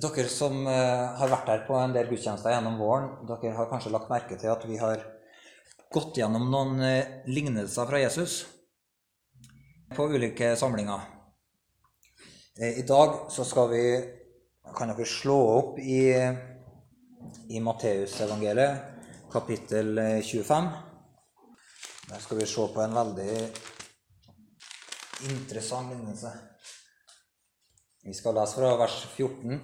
Dere som eh, har vært her på en del gudstjenester gjennom våren, dere har kanskje lagt merke til at vi har gått gjennom noen eh, lignelser fra Jesus på ulike samlinger. Eh, I dag så skal vi Kan dere slå opp i, i Matteusevangeliet, kapittel 25. Der skal vi se på en veldig interessant lignelse. Vi skal lese fra vers 14.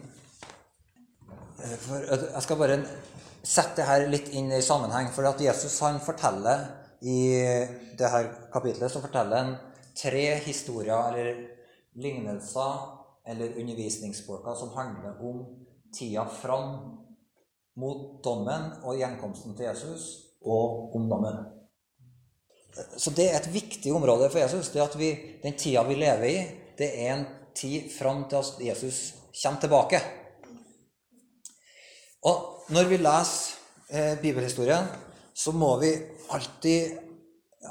For jeg skal bare sette det her litt inn i sammenheng. For at Jesus han forteller i det her kapitlet så forteller han tre historier eller lignelser eller undervisningsspråker som handler om tida fram mot dommen og gjenkomsten til Jesus og om dommen. Så det er et viktig område for Jesus. det at vi, Den tida vi lever i, det er en tid fram til at Jesus kommer tilbake. Og når vi leser eh, bibelhistorien, så må vi alltid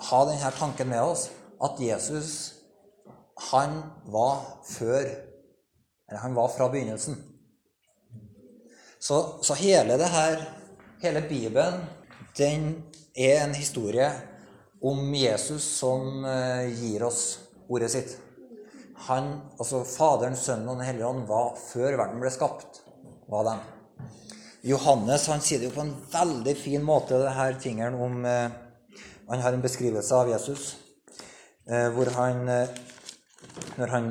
ha denne tanken med oss at Jesus, han var før Eller han var fra begynnelsen. Så, så hele det her, hele Bibelen, den er en historie om Jesus som eh, gir oss ordet sitt. Han, altså Faderen, Sønnen og Den hellige ånd var før verden ble skapt. var dem. Johannes han sier det jo på en veldig fin måte, det her tingene om eh, Han har en beskrivelse av Jesus eh, hvor han eh, Når han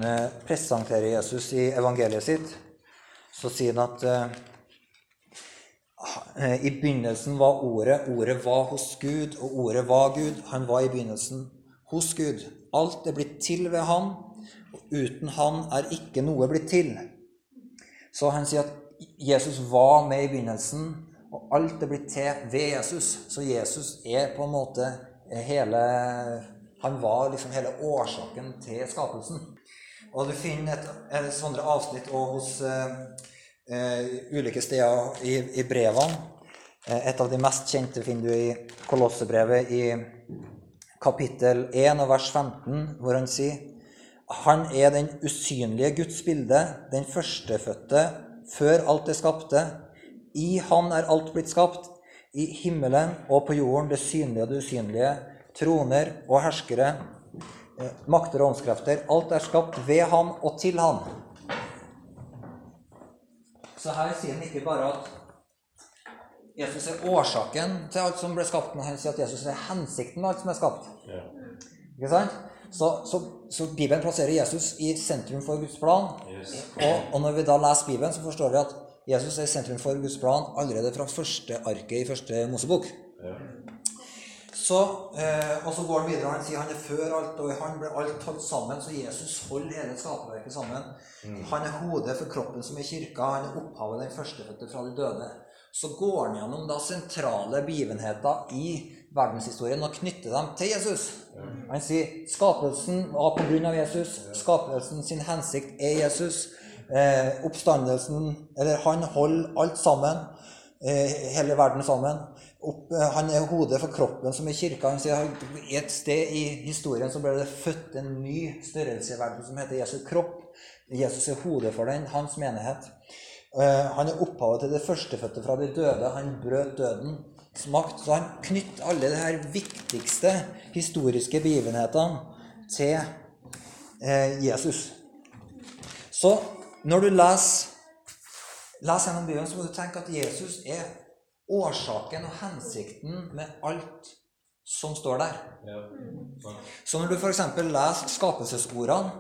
presenterer Jesus i evangeliet sitt, så sier han at i begynnelsen var Ordet, Ordet var hos Gud, og Ordet var Gud. Han var i begynnelsen hos Gud. Alt er blitt til ved Han, og uten Han er ikke noe blitt til. Så han sier at Jesus var med i begynnelsen, og alt er blitt til ved Jesus. Så Jesus er på en måte hele Han var liksom hele årsaken til skapelsen. Og du finner et, et sånt avsnitt hos eh, ulike steder i, i brevene. Eh, et av de mest kjente finner du i Kolossebrevet i kapittel 1 og vers 15, hvor han sier Han er den usynlige Guds bilde, den førstefødte før alt er skapte. I Han er alt blitt skapt, i himmelen og på jorden, det synlige og det usynlige, troner og herskere, eh, makter og åndskrefter. Alt er skapt ved Han og til Han. Så her sier han ikke bare at Jesus er årsaken til alt som ble skapt, men han sier at Jesus er hensikten med alt som er skapt. Ja. Ikke sant? Så, så, så Bibelen plasserer Jesus i sentrum for Guds plan. Yes. Og, og når vi da leser Bibelen, så forstår vi at Jesus er i sentrum for Guds plan allerede fra første arket i første Mosebok. Ja. Så, eh, og så går han videre han sier han er før alt, og i han ble alt holdt sammen. Så Jesus holder hele skaperverket sammen. Han er hodet for kroppen som er kirka. Han er opphavet den førstefødte fra de døde. Så går han gjennom da sentrale begivenheter i verdenshistorien og knytte dem til Jesus. Han sier skapelsen var på grunn av Jesus. Skapelsen sin hensikt er Jesus. Eh, oppstandelsen Eller han holder alt sammen. Eh, hele verden sammen. Opp, eh, han er hodet for kroppen som er kirka. Han sier Et sted i historien så ble det født en ny størrelse i verden som heter Jesu kropp. Jesus er hodet for den, hans menighet. Eh, Han er opphavet til det førstefødte fra de døde. Han brøt dødens makt. Så han knytter alle de her viktigste historiske begivenhetene til eh, Jesus. Så når du leser, leser gjennom Bibelen, så må du tenke at Jesus er årsaken og hensikten med alt som står der. Så når du f.eks. leser skapelsesordene,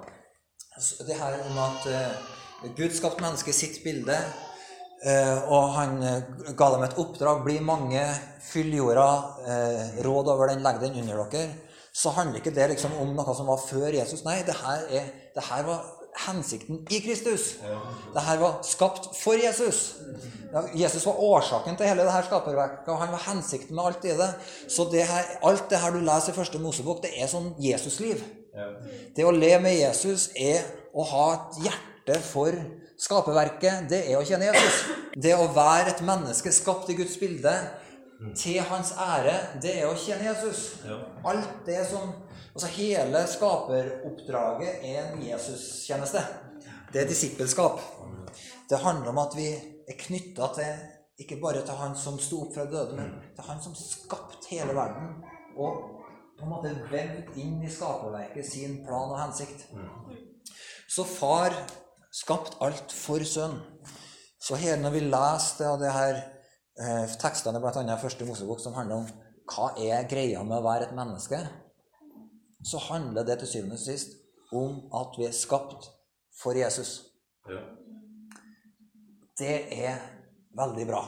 det her om at eh, Gud skapte mennesket i sitt bilde, og han eh, ga dem et oppdrag bli mange, fyll jorda, eh, råd over den, legg den under dere, så handler ikke det liksom om noe som var før Jesus. Nei, det her, er, det her var hensikten i Kristus. Det her var skapt for Jesus. Jesus var årsaken til hele det her skaperverket, og han var hensikten med alt i det. Så det her, alt det her du leser i første Mosebok, det er sånn Jesusliv. Det å leve med Jesus er å ha et hjerte for skaperverket. Det er å kjenne Jesus. Det å være et menneske skapt i Guds bilde til hans ære, det er å kjenne Jesus. Ja. Alt det som Altså hele skaperoppdraget er en Jesus-tjeneste. Det er disippelskap. Det handler om at vi er knytta til ikke bare til han som sto opp fra døden, men til han som skapte hele verden. Og på en måte vevd inn i skaperverket sin plan og hensikt. Så far skapte alt for sønn. Så her når vi leser av det her eh, tekstene, bl.a. første Mosebok, som handler om hva er greia med å være et menneske, så handler det til syvende og sist om at vi er skapt for Jesus. Ja. Det er veldig bra.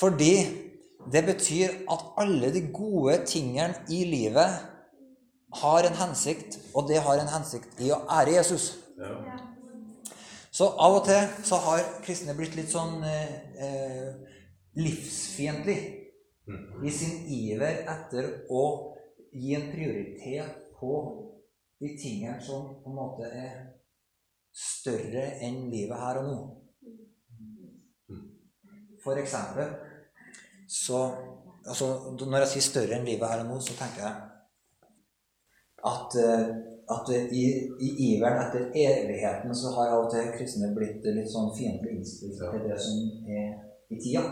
Fordi det betyr at alle de gode tingene i livet har en hensikt, og det har en hensikt i å ære Jesus. Ja. Så av og til så har kristne blitt litt sånn eh, eh livsfiendtlig mm. i sin iver etter å gi en prioritet på de tingene som på en måte er større enn livet her og nå. For eksempel så altså, Når jeg sier større enn livet her og nå, så tenker jeg at, eh, at i, i iveren etter evigheten så har av og til kristne blitt litt sånn fiendtlig innstilt til det som er i tida.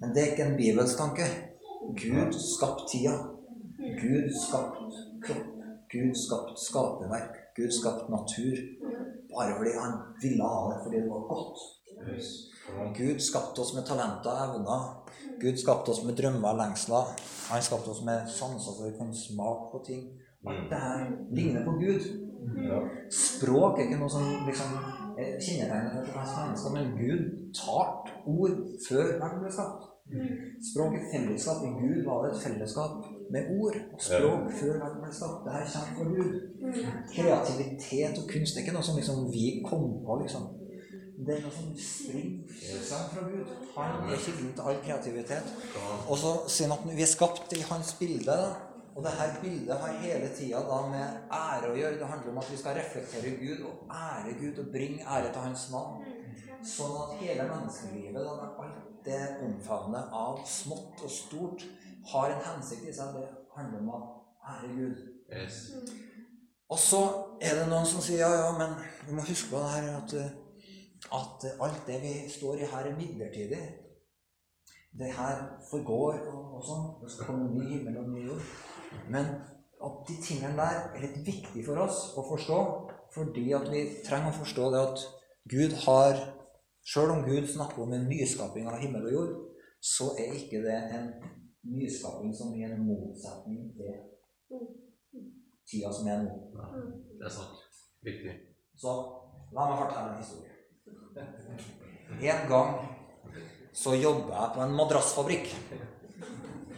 Men det er ikke en bibelsk tanke. Gud skapte tida. Gud skapte kropp. Gud skapte skaperverk. Gud skapte natur. Bare fordi han ville ha det, fordi det var godt. Gud skapte oss med talenter og evner. Gud skapte oss med drømmer og lengsler. Han skapte oss med sanser så vi kunne smake på ting. Alt det her ligner på Gud. Språk er ikke noe som liksom kjennetegner for mennesker, men Gud talte ord før verden ble skapt. Språk er fellesskap. I Gud var det et fellesskap med ord og språk før verden ble skapt. Det her kommer fra Gud. Kreativitet og kunst er ikke noe som liksom vi kom på. liksom. Det er noe som springer seg fra Gud. Han er kilden til all kreativitet. Og så sier han at vi er skapt i hans bilde. Og dette bildet har hele tida med ære å gjøre. Det handler om at vi skal reflektere Gud og ære Gud og bringe ære til hans navn. Sånn at hele menneskelivet, alt det omfavnet av smått og stort, har en hensikt i seg. Det handler om å ære Gud. Yes. Og så er det noen som sier ja, ja, men vi må huske på det her at at alt det vi står i her, er midlertidig. Det her forgår og, og sånn. Det skal komme ny himmel og ny jord. Men at de tingene der er litt viktig for oss å forstå, fordi at vi trenger å forstå det at Gud har Sjøl om Gud snakker om en nyskaping av himmel og jord, så er ikke det en nyskaping som er en motsetning til tida som er nå. Det er sant. Viktig. Så la meg fortelle en historie. En gang så jobba jeg på en madrassfabrikk.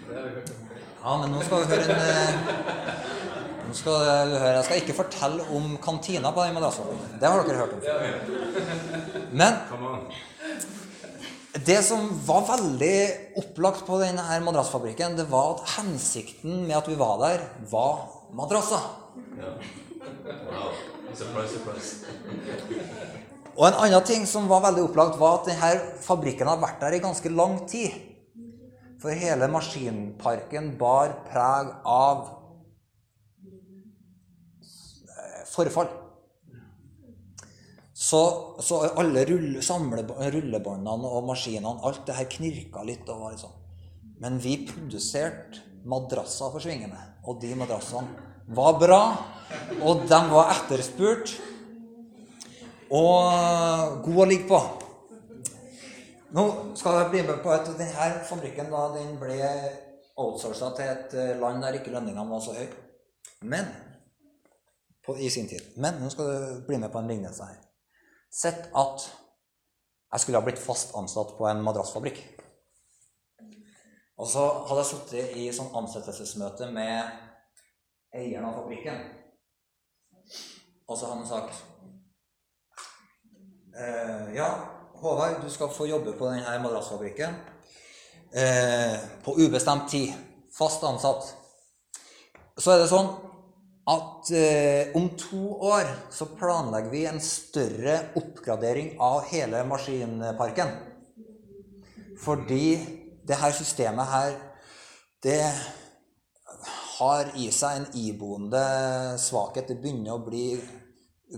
Ja, men nå skal du høre en eh, nå skal du høre, Jeg skal ikke fortelle om kantina på den madrassfabrikken. Det har dere hørt om. Men det som var veldig opplagt på denne madrassfabrikken, det var at hensikten med at vi var der, var madrasser. Wow. Surprise, surprise. Og en annen ting som var veldig opplagt, var at denne fabrikken hadde vært der i ganske lang tid. For hele maskinparken bar preg av eh, forfall. Så, så alle rulle, rullebåndene og maskinene, alt det her knirka litt. og var liksom. Men vi produserte madrasser for svingene. Og de madrassene var bra, og de var etterspurt og god å ligge på. Nå skal jeg bli med på at denne fabrikken da, den ble outsourca til et eh, land der ikke lønningene var så høye. Men på, i sin tid. Men nå skal du bli med på en lignelse her. Sett at jeg skulle ha blitt fast ansatt på en madrassfabrikk. Og så hadde jeg sittet i sånn ansettelsesmøte med eieren av fabrikken. Og så hadde han sagt Eh, ja, Håvard, du skal få jobbe på denne madrassfabrikken eh, på ubestemt tid. Fast ansatt. Så er det sånn at eh, om to år så planlegger vi en større oppgradering av hele maskinparken. Fordi det her systemet her, det har i seg en iboende svakhet. Det begynner å bli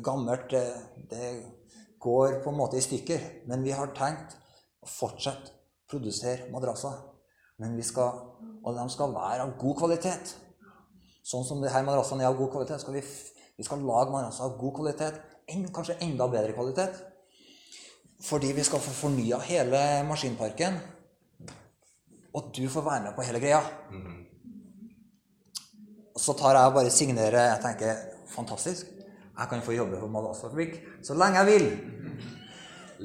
gammelt. Det, det går på en måte i stykker. Men vi har tenkt å fortsette å produsere madrasser. Men vi skal, og de skal være av god kvalitet. Sånn som disse madrassene er av god kvalitet, skal vi, vi skal lage madrasser av god kvalitet. En, kanskje enda bedre kvalitet. Fordi vi skal få fornya hele maskinparken. Og du får være med på hele greia. Og så tar jeg og bare signerer. Jeg tenker fantastisk. Jeg kan få jobbe på malasfabrikk så lenge jeg vil.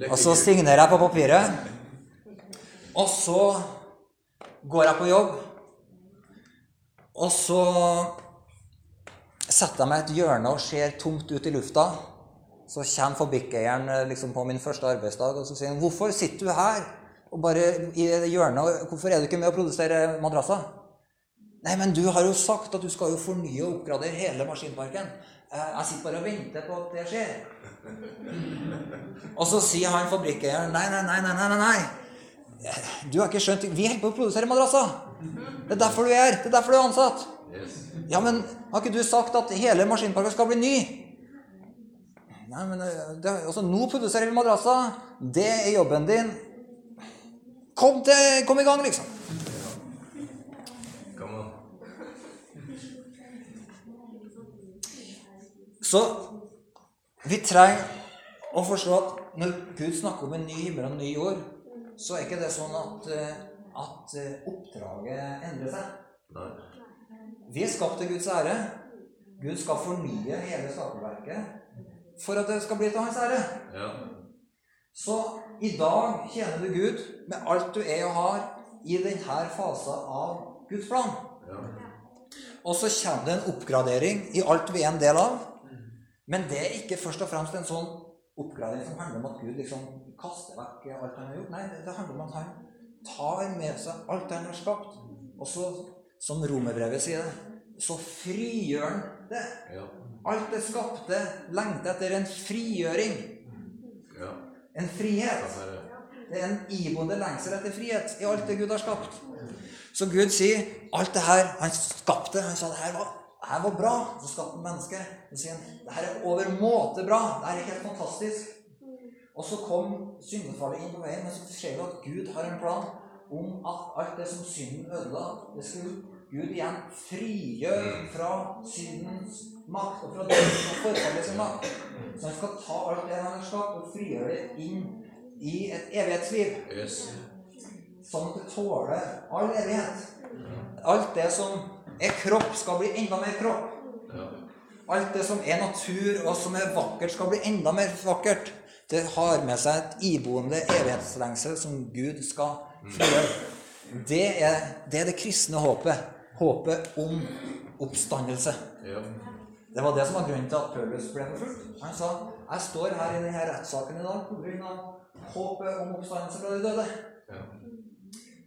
Og så signerer jeg på papiret. Og så går jeg på jobb. Og så setter jeg meg i et hjørne og ser tomt ut i lufta. Så kommer fabrikkeieren eh, liksom på min første arbeidsdag og så sier han, 'Hvorfor sitter du her og bare i hjørnet? Hvorfor er du ikke med å produsere madrasser?' Nei, men du har jo sagt at du skal jo fornye og oppgradere hele maskinparken. Eh, Jeg sitter bare og venter på at det skjer. Og så sier han fabrikkeieren nei, nei, nei, nei, nei, nei. Du har ikke skjønt Vi holder på å produsere madrasser. Det er derfor du er her. Det er derfor du er ansatt. Ja, men har ikke du sagt at hele maskinparken skal bli ny? Nei, men eh, det, altså, Nå produserer vi madrasser. Det er jobben din. Kom, til, kom i gang, liksom. Så vi trenger å forstå at når Gud snakker om en ny himmel og en ny jord, så er ikke det sånn at, eh, at eh, oppdraget endrer seg. Nei. Vi er skapt til Guds ære. Gud skal fornye hele skaperverket for at det skal bli til hans ære. Ja. Så i dag tjener du Gud med alt du er og har, i denne fasen av Guds plan. Ja. Og så kommer det en oppgradering i alt vi er en del av. Men det er ikke først og fremst en sånn oppgradering som handler om at Gud liksom kaster vekk alt han har gjort. Nei, det handler om at han tar med seg alt han har skapt. Og så, som romerbrevet sier det, så frigjør han det. Ja. Alt det skapte lengter etter en frigjøring. Ja. En frihet. Det er en iboende lengsel etter frihet i alt det Gud har skapt. Så Gud sier alt det her Han skapte. Han sa det her var, det her var bra. Så skapte han mennesket. Så sier han det her er overmåte bra. Det her er helt fantastisk. Og så kom syndefallet inn på veien, men så ser vi at Gud har en plan om at alt det som synden ødela, det skulle Gud igjen frigjøre fra syndens makt og fra dødens forfallet forfallets makt. Så han skal ta alt det han har skapt, og frigjøre det inn i et evighetsliv. Yes. Sånn at det tåler all evighet. Alt det som er kropp, skal bli enda mer kropp. Alt det som er natur, og som er vakkert, skal bli enda mer vakkert. Det har med seg et iboende evighetslengsel som Gud skal frigjøre. Det er, det er det kristne håpet. Håpet om oppstandelse. Det var det som var grunnen til at Paulus ble forfulgt. Han sa jeg står her i denne rettssaken i dag pga. håpet om oppstandelse fra de døde. Ja.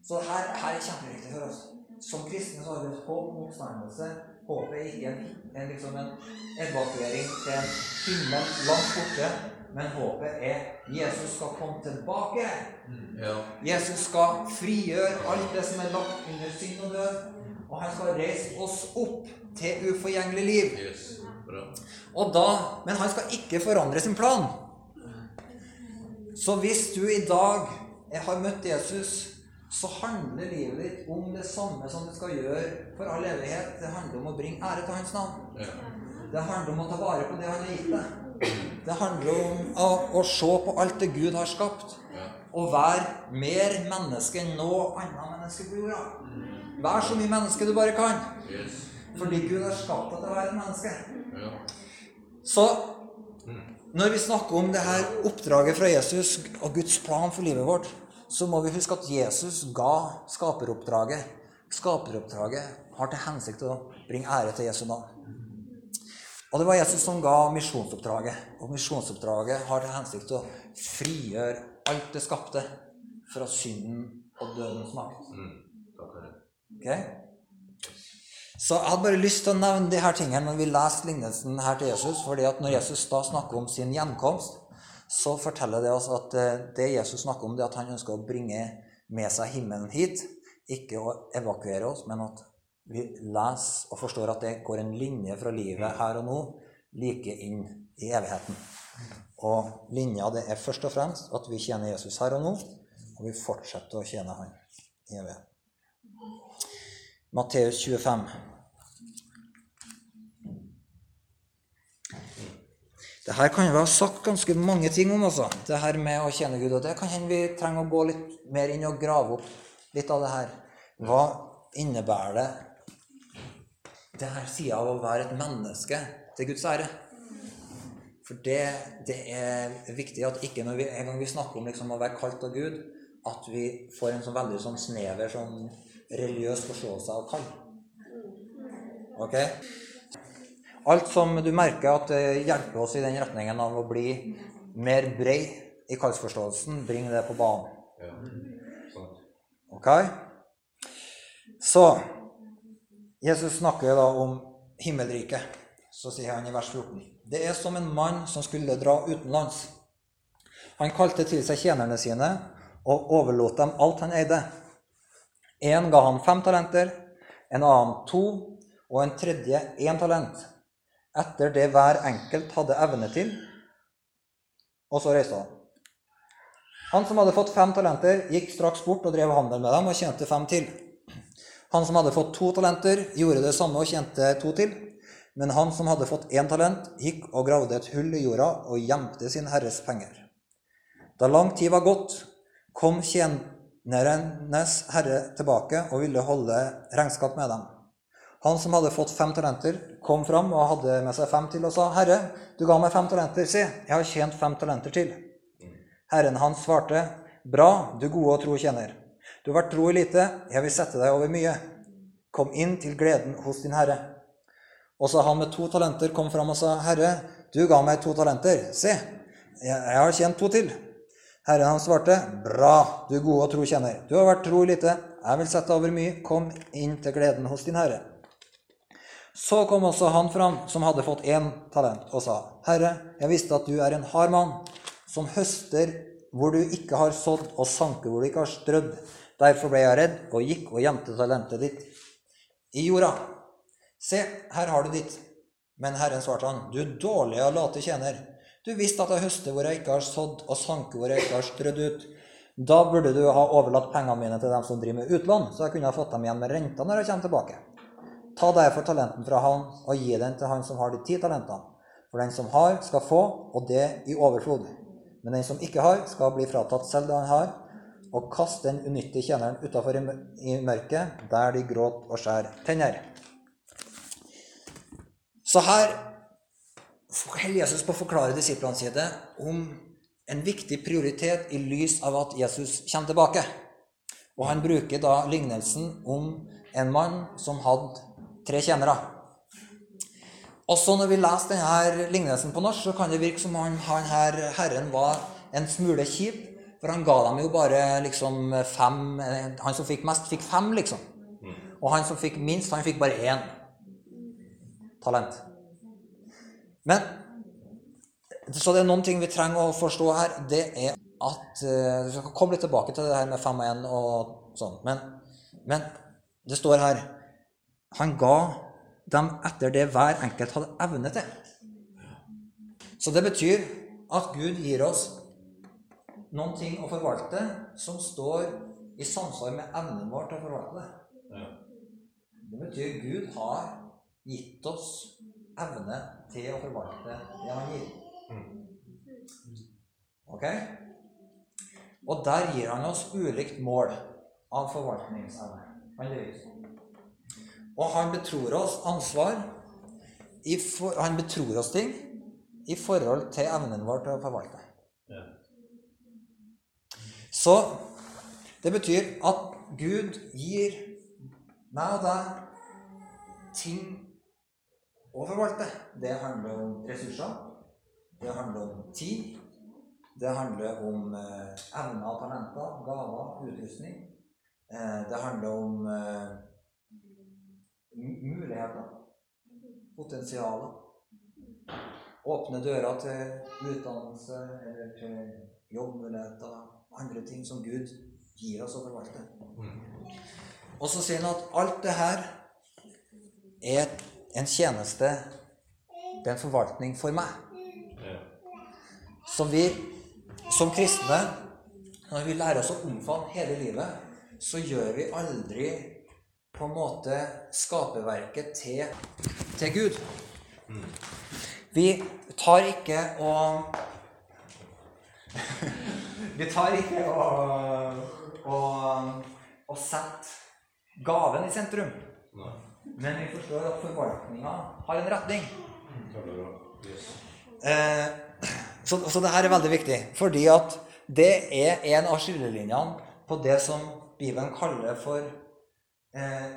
Så her, her er kjempeviktig for oss. Som kristne så har vi et håp om oppstandelse. Håpet er ikke en, en, liksom en evakuering til en himmel langt borte, men håpet er Jesus skal komme tilbake. Ja. Jesus skal frigjøre alt det som er lagt under synd og død, og han skal reise oss opp til uforgjengelig liv. Yes. Bra. Og da, men han skal ikke forandre sin plan. Så hvis du i dag har møtt Jesus, så handler livet ditt om det samme som det skal gjøre for all evighet. Det handler om å bringe ære til hans navn. Det handler om å ta vare på det han har gitt deg. Det handler om å, å se på alt det Gud har skapt, og være mer menneske enn noe annet menneske på jorda. Vær så mye menneske du bare kan, fordi Gud har skapt deg til å være et menneske. Så når vi snakker om det her oppdraget fra Jesus og Guds plan for livet vårt, så må vi huske at Jesus ga skaperoppdraget. Skaperoppdraget har til hensikt å bringe ære til Jesu navn. Og det var Jesus som ga misjonsoppdraget. Og misjonsoppdraget har til hensikt å frigjøre alt det skapte fra synden og dødens makt. Mm. Takk for det. Ok? Så jeg hadde bare lyst til å nevne de her tingene når vi leser lignelsen her til Jesus. fordi at når Jesus da snakker om sin gjenkomst, så forteller det oss at eh, det Jesus snakker om, det er at han ønsker å bringe med seg himmelen hit. Ikke å evakuere oss, men at vi leser og forstår at det går en linje fra livet her og nå like inn i evigheten. Og linja det er først og fremst at vi tjener Jesus her og nå, og vi fortsetter å tjene Han i evigheten. Matteus 25. Det her kan ha sagt ganske mange ting om, altså. Det her med å tjene Gud. Og det kan hende vi trenger å gå litt mer inn og grave opp litt av det her. Hva innebærer det det her sida av å være et menneske til Guds ære? For det, det er viktig at ikke når vi, en gang vi snakker om liksom å være kalt av Gud, at vi får en sånn veldig sånn snever sånn religiøs forståelse av kall. Ok? Alt som du merker at hjelper oss i den retningen av å bli mer brei i kallsforståelsen, bring det på banen. Ok? Så Jesus snakker da om himmelriket. Så sier han i vers 14.: Det er som en mann som skulle dra utenlands. Han kalte til seg tjenerne sine og overlot dem alt han eide. En ga han fem talenter, en annen to, og en tredje én talent, etter det hver enkelt hadde evne til. Og så reiste han. Han som hadde fått fem talenter, gikk straks bort og drev handel med dem og tjente fem til. Han som hadde fått to talenter, gjorde det samme og tjente to til. Men han som hadde fått én talent, gikk og gravde et hull i jorda og gjemte sin herres penger. Da lang tid var gått, kom tjenernes herre tilbake og ville holde regnskap med dem. Han som hadde fått fem talenter, kom fram og hadde med seg fem til og sa, 'Herre, du ga meg fem talenter. Se, jeg har tjent fem talenter til.' Herren hans svarte, 'Bra, du gode og tro tjener. Du har vært tro i lite, jeg vil sette deg over mye. Kom inn til gleden hos din herre.' Og så han med to talenter kom fram og sa, 'Herre, du ga meg to talenter. Se, jeg har tjent to til.' Herren hans svarte, 'Bra, du gode og tro tjener. Du har vært tro i lite, jeg vil sette deg over mye. Kom inn til gleden hos din herre.' Så kom også han fram som hadde fått én talent, og sa, 'Herre, jeg visste at du er en hard mann, som høster hvor du ikke har sådd, og sanker hvor du ikke har strødd. Derfor ble jeg redd og gikk og gjemte talentet ditt i jorda. Se, her har du ditt. Men Herren svarte han, 'Du dårlige og late tjener. Du visste at jeg høster hvor jeg ikke har sådd, og sanker hvor jeg ikke har strødd ut.' Da burde du ha overlatt pengene mine til dem som driver med utlån, så jeg kunne ha fått dem igjen med renta når jeg kommer tilbake. Ta derfor talenten fra han og gi den til han som har de ti talentene. For den som har, skal få, og det i overflod. Men den som ikke har, skal bli fratatt selv det han har. Og kast den unyttige tjeneren utafor i mørket, der de gråt og skjær tenner. Så her holder Jesus på å forklare disiplene sine om en viktig prioritet i lys av at Jesus kommer tilbake. Og han bruker da lignelsen om en mann som hadde tre tjenere. Også når vi leser denne lignelsen på norsk, så kan det virke som om han her herren var en smule kjip. For han ga dem jo bare liksom fem Han som fikk mest, fikk fem, liksom. Og han som fikk minst, han fikk bare én talent. Men Så det er noen ting vi trenger å forstå her. Det er at Vi skal komme litt tilbake til det her med fem og én og sånn. Men, men det står her Han ga dem etter det hver enkelt hadde evne til. Så det betyr at Gud gir oss noen ting å forvalte som står i samsvar med evnen vår til å forvalte det. Det betyr Gud har gitt oss evne til å forvalte det han gir. Ok? Og der gir han oss ulikt mål av forvaltningsevne. Han det. Og han betror oss ansvar i for, Han betror oss ting i forhold til evnen vår til å forvalte. Ja. Så det betyr at Gud gir meg og deg ting å forvalte. Det handler om ressurser. Det handler om tid. Det handler om evner og talenter, gaver, utrustning. Eh, det handler om eh, muligheter. Potensialer. Åpne døra til utdannelse eller til jobbmuligheter. Andre ting som Gud gir oss å forvalte. Og så sier han at alt det her er en tjeneste, det er en forvaltning for meg. Som vi som kristne, når vi lærer oss å omfavne hele livet, så gjør vi aldri på en måte skaperverket til, til Gud. Vi tar ikke og Vi tar ikke og, og, og setter gaven i sentrum. Men vi forstår at forvaltninga har en retning. Yes. Eh, så, så det her er veldig viktig, fordi at det er en av skillelinjene på det som Bibelen kaller for eh,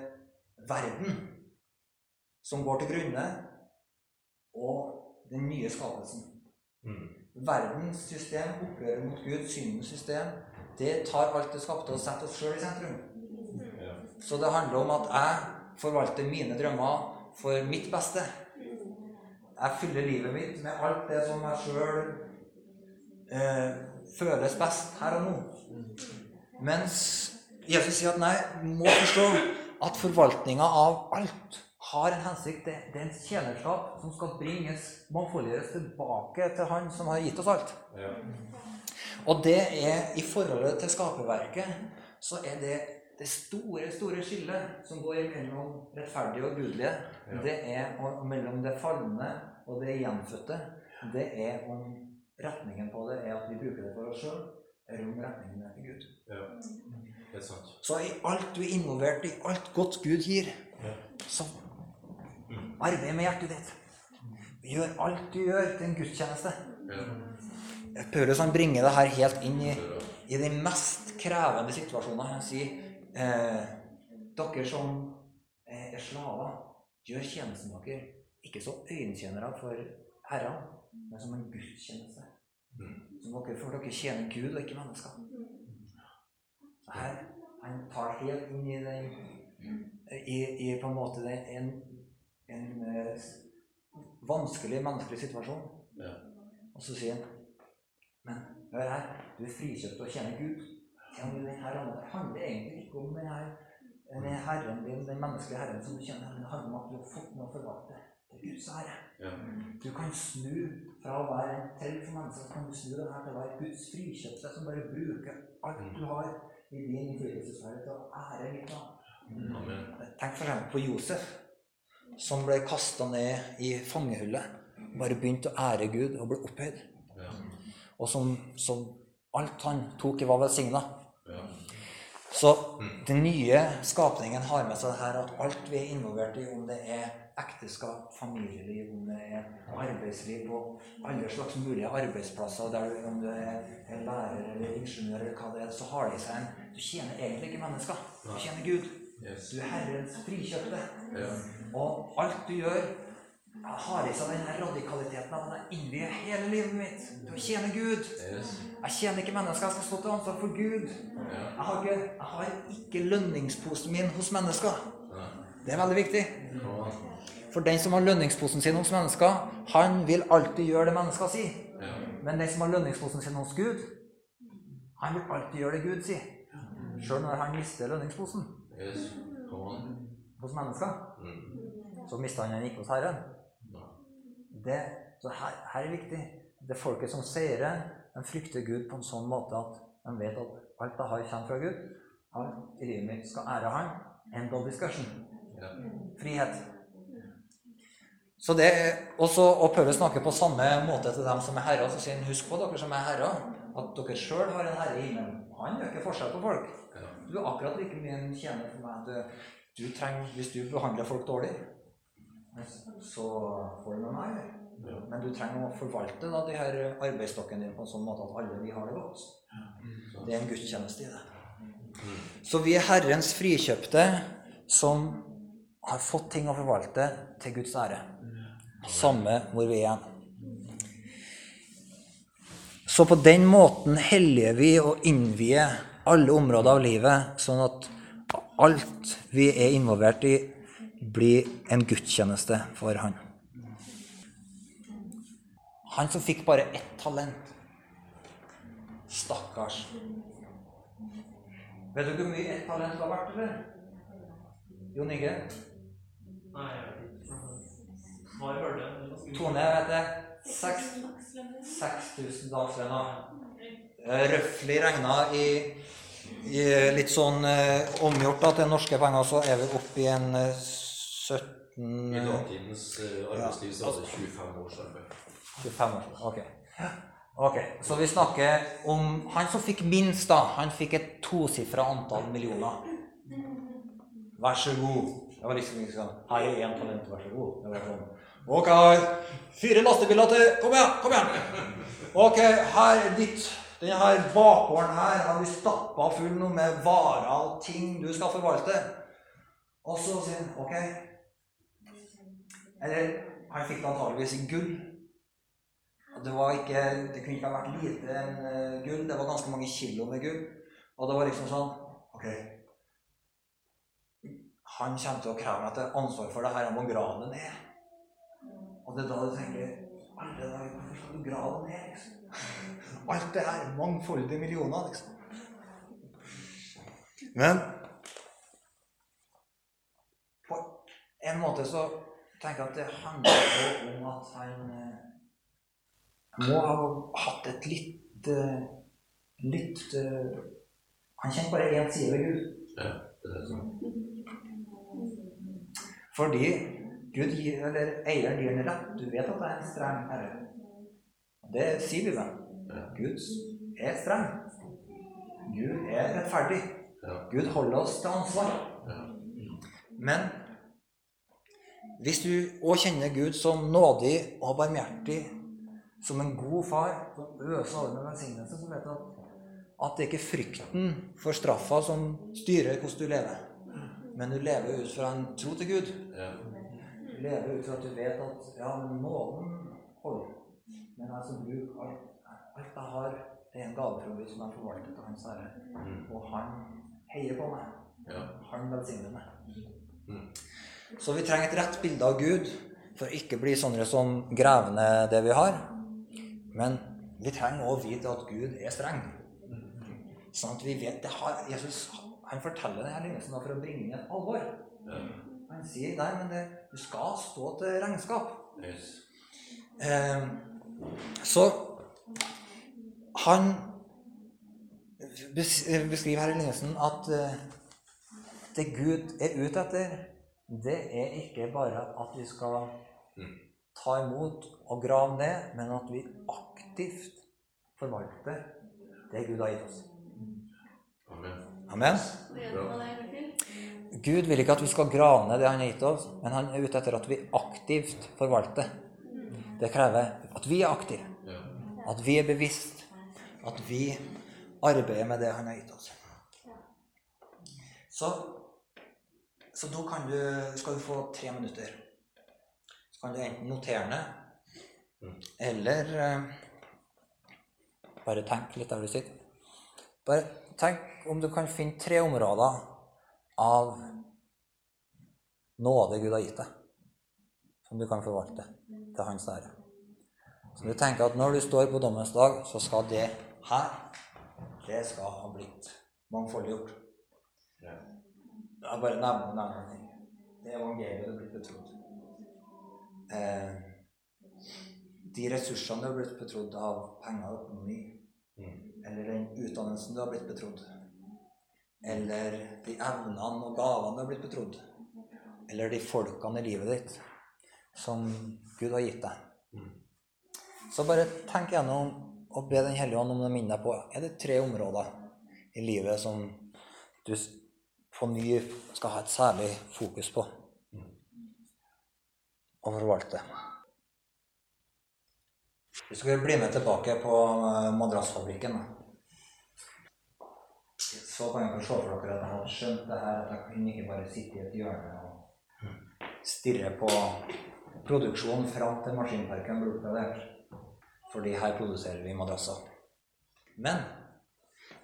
verden, som går til grunne, og den nye skapelsen. Mm. Verdens system, opprøret mot Gud, syndens system, det tar alt det skapte og setter oss sjøl i sentrum. Ja. Så det handler om at jeg forvalter mine drømmer for mitt beste. Jeg fyller livet mitt med alt det som jeg sjøl eh, føles best her og nå. Mens Jesus sier at nei, må forstå at forvaltninga av alt har en hensikt. Det, det er en tjenerskap som skal bringes, mangfoldiggjøres tilbake til Han som har gitt oss alt. Ja. Og det er i forholdet til skaperverket, så er det det store, store skillet som går mellom rettferdige og gudelige. Ja. Det er og mellom det falne og det gjenfødte. Det er om retningen på det er at vi bruker det for oss sjøl, eller om retningen er til Gud. ja. Så i alt du er involvert i, alt godt Gud gir, så arbeid med hjertet ditt. Gjør alt du gjør, til en gudstjeneste. Paulus han bringer det her helt inn i, i de mest krevende situasjoner. Han sier eh, dere som eh, er slaver, gjør tjenesten dere ikke så øyentjenere for Herren, men som en gudstjeneste. Mm. Som dere, for dere tjener Gud og ikke mennesker. Her han tar helt inn i den i, i på en måte en, en eh, vanskelig menneskelig situasjon. Ja. Og så sier han Men hør her, du er frikjøpt og tjener Gud. Tjener du den her? Handler egentlig ikke om den her den herren din, den menneskelige herren som du kjenner, det handler om at du har fått noe å forvalte. Det er Guds ære. Ja. Du kan snu fra å være en trell for mennesker, så kan du snu det her til å være Guds frikjøpte, som bare bruker alt du har i din innflytelsesfære til å ære mitt navn. Tenk for eksempel på Josef, som ble kasta ned i fangehullet. Bare begynte å ære Gud og ble opphøyd. Ja. Og som, som alt han tok i, var velsigna. Så den nye skapningen har med seg det her at alt vi er involvert i, om det er ekteskap, familieliv, om det er arbeidsliv og alle slags mulige arbeidsplasser, der du, om du er er lærer eller ingeniør eller hva det er, så har det i seg en Du tjener egentlig ikke mennesker. Du tjener Gud. Du er Herrens frikjøpte. Og alt du gjør, har i seg denne radikaliteten av at jeg innvier hele livet mitt til å tjene Gud. Jeg tjener ikke mennesker, jeg skal stå til ansvar for Gud. Jeg har ikke, jeg har ikke lønningsposen min hos mennesker. Det er veldig viktig. For den som har lønningsposen sin hos mennesker, han vil alltid gjøre det mennesker sier. Men den som har lønningsposen sin hos Gud, han vil alltid gjøre det Gud sier. Sjøl når han mister lønningsposen hos mennesker, Mm. så mister han den ikke hos Herren. Det, så her, her er viktig. Det er folket som seirer, de frykter Gud på en sånn måte at de vet at alt de har, kommer fra Gud. Alt i livet mitt skal ære Han. End of discussion. Ja. Frihet. Så det også, Og Paulus snakker på samme måte til dem som er herrer. Så sier han husk på dere som er herrer, at dere sjøl har en herre i himmelen. Han gjør ikke forskjell på folk. Du er akkurat like mye en tjener for meg. Du, du trenger, hvis du behandler folk dårlig, så får du med meg. Men du trenger å forvalte da, de her arbeidsstokken din på en sånn måte at alle de har det godt. Det er en gudstjeneste i det. Så vi er Herrens frikjøpte som har fått ting å forvalte til Guds ære. Samme hvor vi er. Så på den måten helliger vi og innvier alle områder av livet, sånn at alt vi er involvert i, blir en gudstjeneste for Han. Han som fikk bare ett talent. Stakkars. Vet du hvor mye ett talent var verdt, eller? Jon Inge? Nei, jeg vet ikke. Tone, vet jeg. Seks- 6000 dagslønner. Eh, Røftlig regna i, i litt sånn eh, omgjort da, til norske penger, så er vi oppe i en eh, 17 I datidens eh, arbeidsliv så var det 25 års arbeid. 25 år. Ok. Ok, Så vi snakker om han som fikk minst, da. Han fikk et tosifra antall millioner. Vær så god. Det var liksom ikke sånn Her er én talent, vær så god. Det var sånn Ok, fire lastebiler til. Kom igjen, kom igjen. Ok, her er ditt Denne her bakgården her har vi stappa full med varer og ting du skal forvalte. Og så sier han ok. Eller han fikk det antageligvis i gull. Det, var ikke, det kunne ikke ha vært lite enn eh, gull. Det var ganske mange kilo med gull. Og det var liksom sånn Ok. Han kommer til å kreve meg til ansvar for det her. Jeg må grave det ned. Og det er da du tenker Alle dager, hvorfor skal du grave det ned? liksom? Alt det her. Mangfoldige millioner, liksom. Men på en måte så tenker at det handler om at han eh, må ha hatt et litt eh, litt eh, Han kjenner bare én side ved Gud. Ja, det er som Fordi Gud gir, eller eier gir en rett. Du vet at det er en streng herre. Det sier Bibelen. Ja. Gud er streng. Gud er rettferdig. Ja. Gud holder oss til ansvar. Ja. Men hvis du òg kjenner Gud som nådig og barmhjertig, som en god far som øser over med velsignelse, så vet du at, at det er ikke frykten for straffa som styrer hvordan du lever. Men du lever ut fra en tro til Gud. Du lever ut fra at du vet at ja, nåden holder. Men jeg som bruker alt, alt jeg har, det er en gave fra Gud som jeg forvalter til Hans Herre. Mm. Og han heier på meg. Han velsigner meg. Så vi trenger et rett bilde av Gud for å ikke bli sånne som graver ned det vi har. Men vi trenger òg vite at Gud er streng. Sånn at vi vet det har, Jesus han forteller denne lignelsen for å bringe inn et alvor. Han sier nei, men det, du skal stå til regnskap. Yes. Eh, så han beskriver her i lignelsen at eh, det Gud er ute etter, det er ikke bare at vi skal Mm. ta imot og grave ned, men at vi aktivt forvalter det Gud har gitt oss. Amen. Amen. Gud vil ikke at vi skal grave ned det han har gitt oss, men han er ute etter at vi aktivt forvalter. Det krever at vi er aktive. At vi er bevisst. At vi arbeider med det han har gitt oss. Så, så kan du, skal du få tre minutter. Så kan du enten notere ned, eller eh, bare tenke litt der du sitter. Bare tenk om du kan finne tre områder av nåde Gud har gitt deg, som du kan forvalte til hans ære. Så du tenker at når du står på dommens dag, så skal det her det skal ha blitt mangfoldiggjort. Ja. Jeg bare nevner en annen ting. Det evangeliet du er blitt betrodd. Eh, de ressursene du har blitt betrodd av penger og økonomi, Mm. eller den utdannelsen du har blitt betrodd, eller de evnene og gavene du har blitt betrodd, eller de folkene i livet ditt som Gud har gitt deg. Mm. Så bare tenk gjennom og be Den hellige ånd om å minne deg på er det tre områder i livet som du på ny skal ha et særlig fokus på og forvalte. Vi skal bli med tilbake på eh, madrassfabrikken. Så kan dere se for dere at jeg hadde skjønt det her, at jeg kunne ikke bare sitte i et hjørne og stirre på produksjonen fram til maskinparken ble oppgradert. Fordi her produserer vi madrasser. Men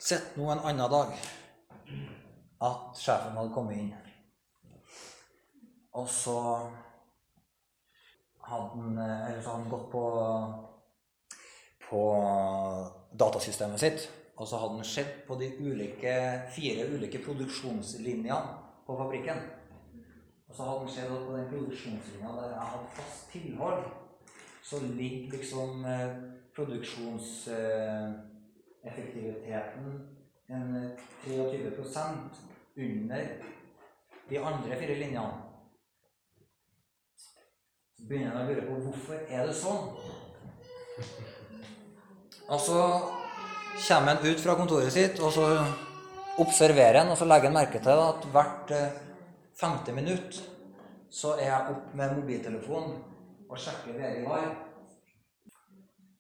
sett nå en annen dag at sjefen hadde kommet inn. Og så hadde han, eh, eller så hadde han gått på, på datasystemet sitt. Og så hadde han sett på de ulike, fire ulike produksjonslinjene på fabrikken. Og så hadde han sett at på den produksjonslinja der jeg hadde fast tilhold, så ligger liksom eh, produksjonseffektiviteten en 23% under de andre fire linjene. Så begynner jeg å lure på hvorfor er det sånn. Og så kommer han ut fra kontoret sitt, og så observerer han, og så legger han merke til at hvert eh, femte minutt så er jeg opp med mobiltelefonen og sjekker VG Live.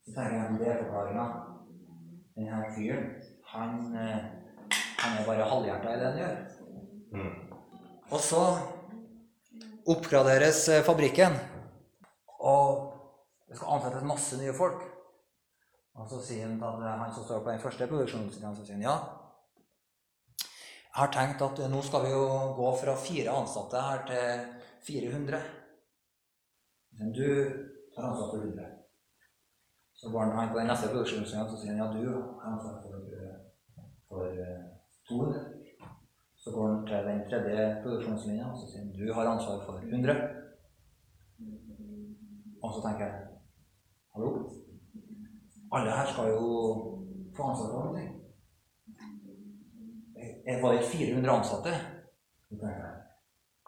Så tenker jeg det er forklaringa. Denne fyren, han, eh, han er bare halvhjerta i det han gjør. Mm. Og så oppgraderes eh, fabrikken, og det skal ansettes masse nye folk. Og så sier han til han som står på den første produksjonslinja, så sier han ja. Jeg har tenkt at nå skal vi jo gå fra fire ansatte her til 400. Men du tar ansvar for 100. Så går han på den neste produksjonslinja og sier han ja, du har ansvar for, for 200. Så går han til den tredje produksjonslinja og så sier han du har ansvar for 100. Og så tenker jeg hallo? Alle her skal jo få ansvar for noe. Jeg var det 400 ansatte? Så tenker jeg,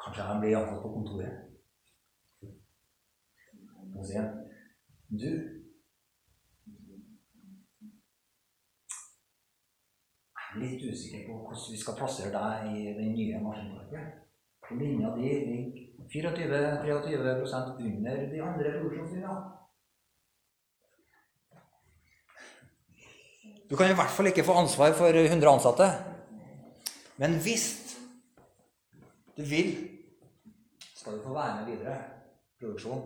Kanskje jeg blir ansatt på kontoret? Så sier han du Jeg er litt usikker på hvordan vi skal plassere deg i den nye maskinparken. Linja di ligger 24-23 under de andre produksjonslinjene. Du kan i hvert fall ikke få ansvar for 100 ansatte. Men hvis du vil, skal du få være med videre Produksjon.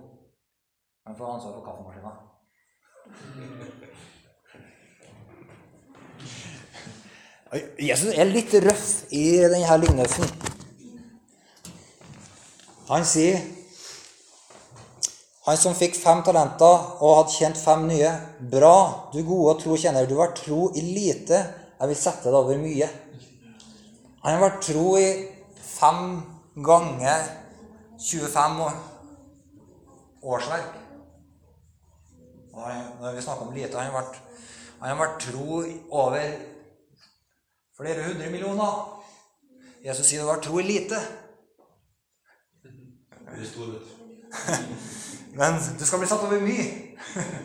kan få ansvar for kaffemaskina. Jesus er litt røff i denne lignelsen. Han sier han som fikk fem talenter og hadde tjent fem nye. Bra, du gode og tro kjenner. Du var tro i lite. Jeg vil sette deg over mye. Han har vært tro i fem ganger 25 årsverk. Når vi snakker om lite, han har vært, han har vært tro over flere hundre millioner. Jesus sier du har tro i lite. Det. Men du skal bli satt over mye.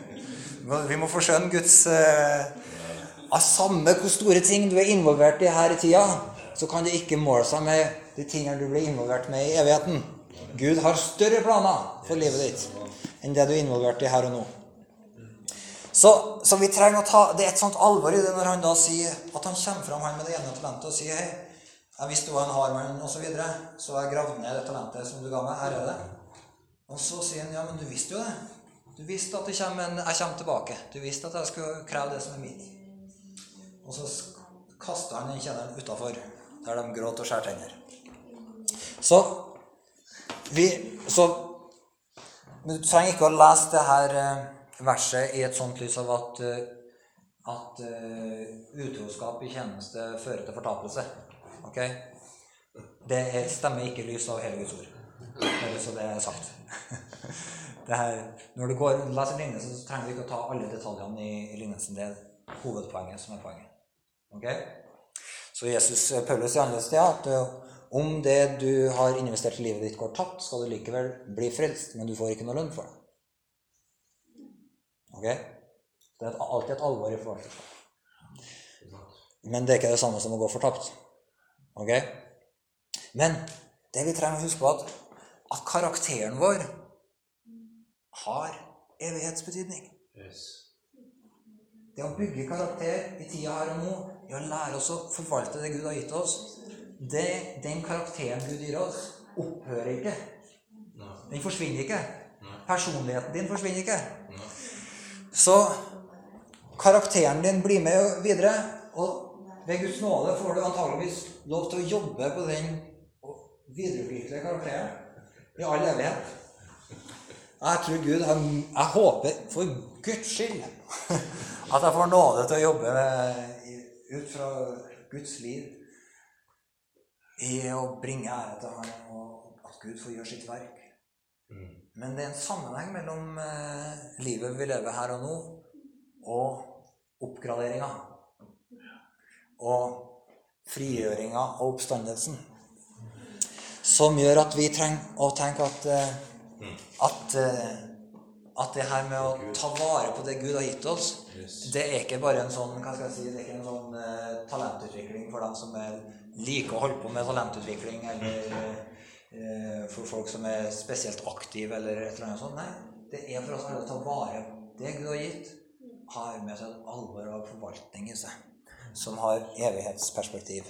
Vi må forskjønne Guds eh, Av samme hvor store ting du er involvert i her i tida, så kan det ikke måle seg med de tingene du blir involvert med i evigheten. Gud har større planer for livet ditt enn det du er involvert i her og nå. Så, så vi trenger å ta, Det er et sånt alvor i det når han da sier at han kommer fram han med det ene talentet og sier hei, jeg visste hva en har med osv., så, videre, så jeg gravde ned det talentet som du ga meg. Her er det. Og så sier han ja, men du visste jo det. Du visste at kommer en, jeg kommer tilbake. Du visste at jeg skulle kreve det som er mitt. Og så kaster han den kjenneren utafor, der de gråter og skjærer tenner. Så vi Så du trenger ikke å lese det her eh, verset i et sånt lys av at, eh, at uh, utroskap i tjeneste fører til fortapelse. Ok? Det er, stemmer ikke i lys av hele Guds ord. Bare så det er sagt. Det her, når du går leser lignelsen, så trenger du ikke å ta alle detaljene i, i lignelsen. Det er hovedpoenget som er poenget. Ok? Så Jesus Paulus sier andre steder at om det du har investert i livet ditt, går tapt, skal du likevel bli frelst, men du får ikke noe lønn for det. Ok? Det er alltid et alvor i forvalterskap. Men det er ikke det samme som å gå fortapt. Ok? Men det vi trenger å huske på, at, at karakteren vår har evighetsbetydning. Yes. Det å bygge karakter i tida her og nå, i å lære oss å forvalte det Gud har gitt oss det, Den karakteren Gud gir oss, opphører ikke. Den forsvinner ikke. Personligheten din forsvinner ikke. Så karakteren din blir med videre. Og ved Guds nåde får du antageligvis lov til å jobbe på den videreutvikle karakteren i all evighet. Jeg tror Gud jeg, Jeg håper for Guds skyld at jeg får nåde til å jobbe ut fra Guds liv i å bringe ære til Han, og at Gud får gjøre sitt verk Mm. Men det er en sammenheng mellom eh, livet vi lever her og nå, og oppgraderinga. Og frigjøringa og oppstandelsen. Som gjør at vi trenger å tenke at, eh, at, eh, at det her med å ta vare på det Gud har gitt oss, det er ikke bare en sånn hva skal jeg si, det er ikke en sånn talentutvikling for dem som er liker å holde på med talentutvikling, eller for folk som er spesielt aktive, eller et eller annet sånt. Nei, det er for oss alle å ta vare på det Gud har gitt, har med seg et alvor av forvaltning i seg, som har evighetsperspektiv.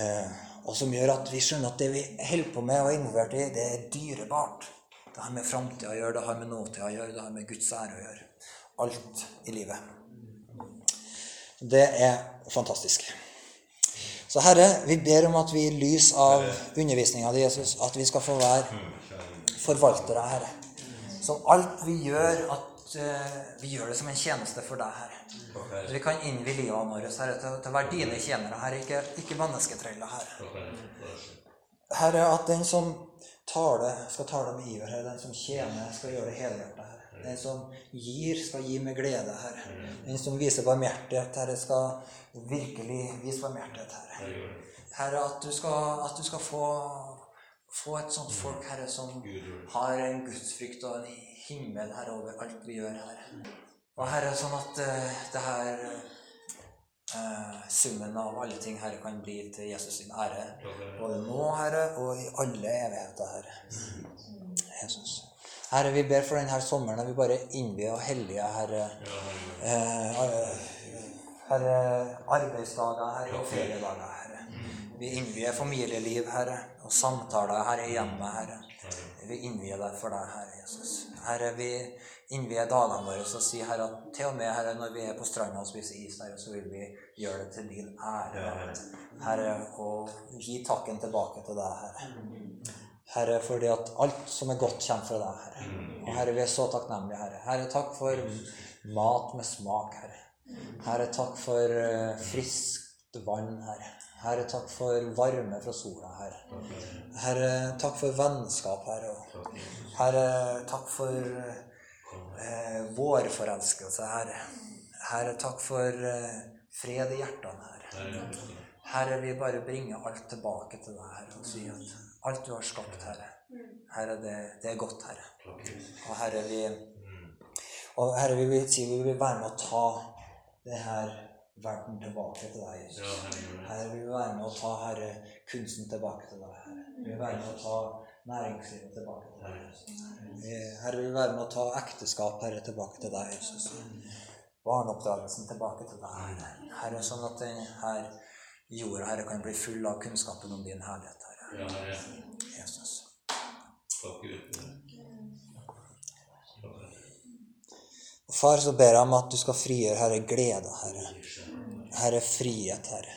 Eh, og som gjør at vi skjønner at det vi holder på med og er involvert i, det er dyrebart. Det har med framtida å gjøre, det har med nåtida å gjøre, det har med Guds ære å gjøre. Alt i livet. Det er fantastisk. Så Herre, vi ber om at vi i lys av undervisninga di, Jesus, at vi skal få være forvaltere, Herre. Så alt vi gjør, at uh, vi gjør det som en tjeneste for deg, Herre. Så vi kan innvie livet vårt Herre, til, til å være dine tjenere, Herre, ikke, ikke mennesketrella, Herre. Herre, at den som taler, skal tale med iver, Herre. Den som tjener, skal gjøre det helhjertet, Herre. Den som gir, skal gi med glede, Herre. Den som viser barmhjertighet, Herre, skal virkelig vise barmhjertighet, Herre. Herre, at du skal, at du skal få, få, et sånt folk, Herre, som har en gudsfrykt og en himmel, Herre, over alt vi gjør, Herre. Og Herre, sånn at uh, det her uh, summen av alle ting, Herre, kan bli til Jesus sin ære. Både nå, Herre, og i alle evigheter, Herre. Jesus. Herre, vi ber for denne sommeren at vi bare innbyr og hellige, Herre. Uh, herre, arbeidsdager, Herre, og feriedager, Herre. Vi innbyr familieliv, Herre, og samtaler, Herre, i hjemmet, Herre. Vi innvier deg for deg, Herre Jesus. Herre, vi innvier dagene våre og sier, Herre, at til og med Herre, når vi er på stranda og spiser is, Herre, så vil vi gjøre det til din ære. Herre, og gi takken tilbake til deg, Herre. Herre, fordi at alt som er godt, kommer fra deg, Herre. Og Herre, vi er så takknemlige, Herre. Herre, takk for mat med smak, Herre. Herre, takk for uh, friskt vann, Herre. Herre, takk for varme fra sola, Herre. Herre, takk for vennskap, Herre. Herre, takk for eh, vår forelskelse, Herre. Herre, takk for eh, fred i hjertene, Herre. Herre, vi bare bringer alt tilbake til deg, Herre, og sier at alt du har skapt, Herre, Herre, det, det er godt, Herre. Og Herre, vi, og herre, vi vil si vi vil være med å ta det her verden tilbake til deg, Jesus. Herre, vi vil være med å ta herre, kunsten tilbake til deg, Herre. Vi vil være med å ta næringslivet tilbake til deg. Jesus. Herre, vi vil være med å ta ekteskap herre, tilbake til deg, Jesus. Barneoppdragelsen tilbake til deg, Herre. Herre, sånn at denne jorda herre, kan bli full av kunnskapen om din herlighet, Jesus. Far, så ber jeg om at du skal frigjøre Herre glede, Herre. Herre frihet, Herre.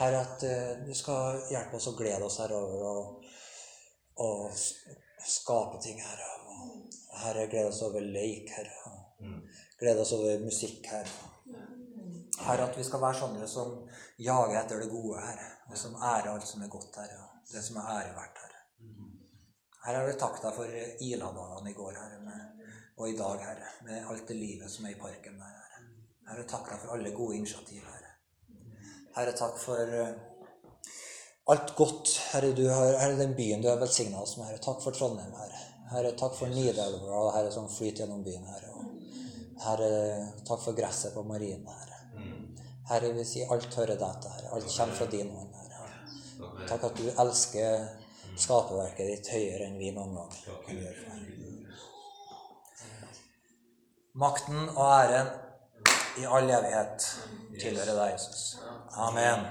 Herre, at uh, du skal hjelpe oss å glede oss her over og og skape ting, Herre. Og herre, glede oss over leik, Herre. Glede oss over musikk, Herre. Herre, at vi skal være sånne som jager etter det gode, Herre. og som ærer alt som er godt, Herre. Det som er ære verdt, Herre. Herre, jeg vil takke deg for Ila-dagene i går, Herre, med, og i dag, Herre, med alt det livet som er i parken der, Herre. Herre, takk deg for alle gode initiativ, Herre. Herre, takk for uh, alt godt, Herre, du har, herre, den byen du har velsigna oss med. Herre, takk for Trondheim, Herre. Herre, takk for Nidelva, Herre, som flyter gjennom byen, Herre. Og, herre, takk for gresset på marinen, Herre. Herre, vi sier alt hører deg til, Herre. Alt kommer fra din hånd. Takk at du elsker skaperverket ditt høyere enn vi noen gang kan gjøre. Makten og æren i all evighet tilhører deg, Jesus. Amen.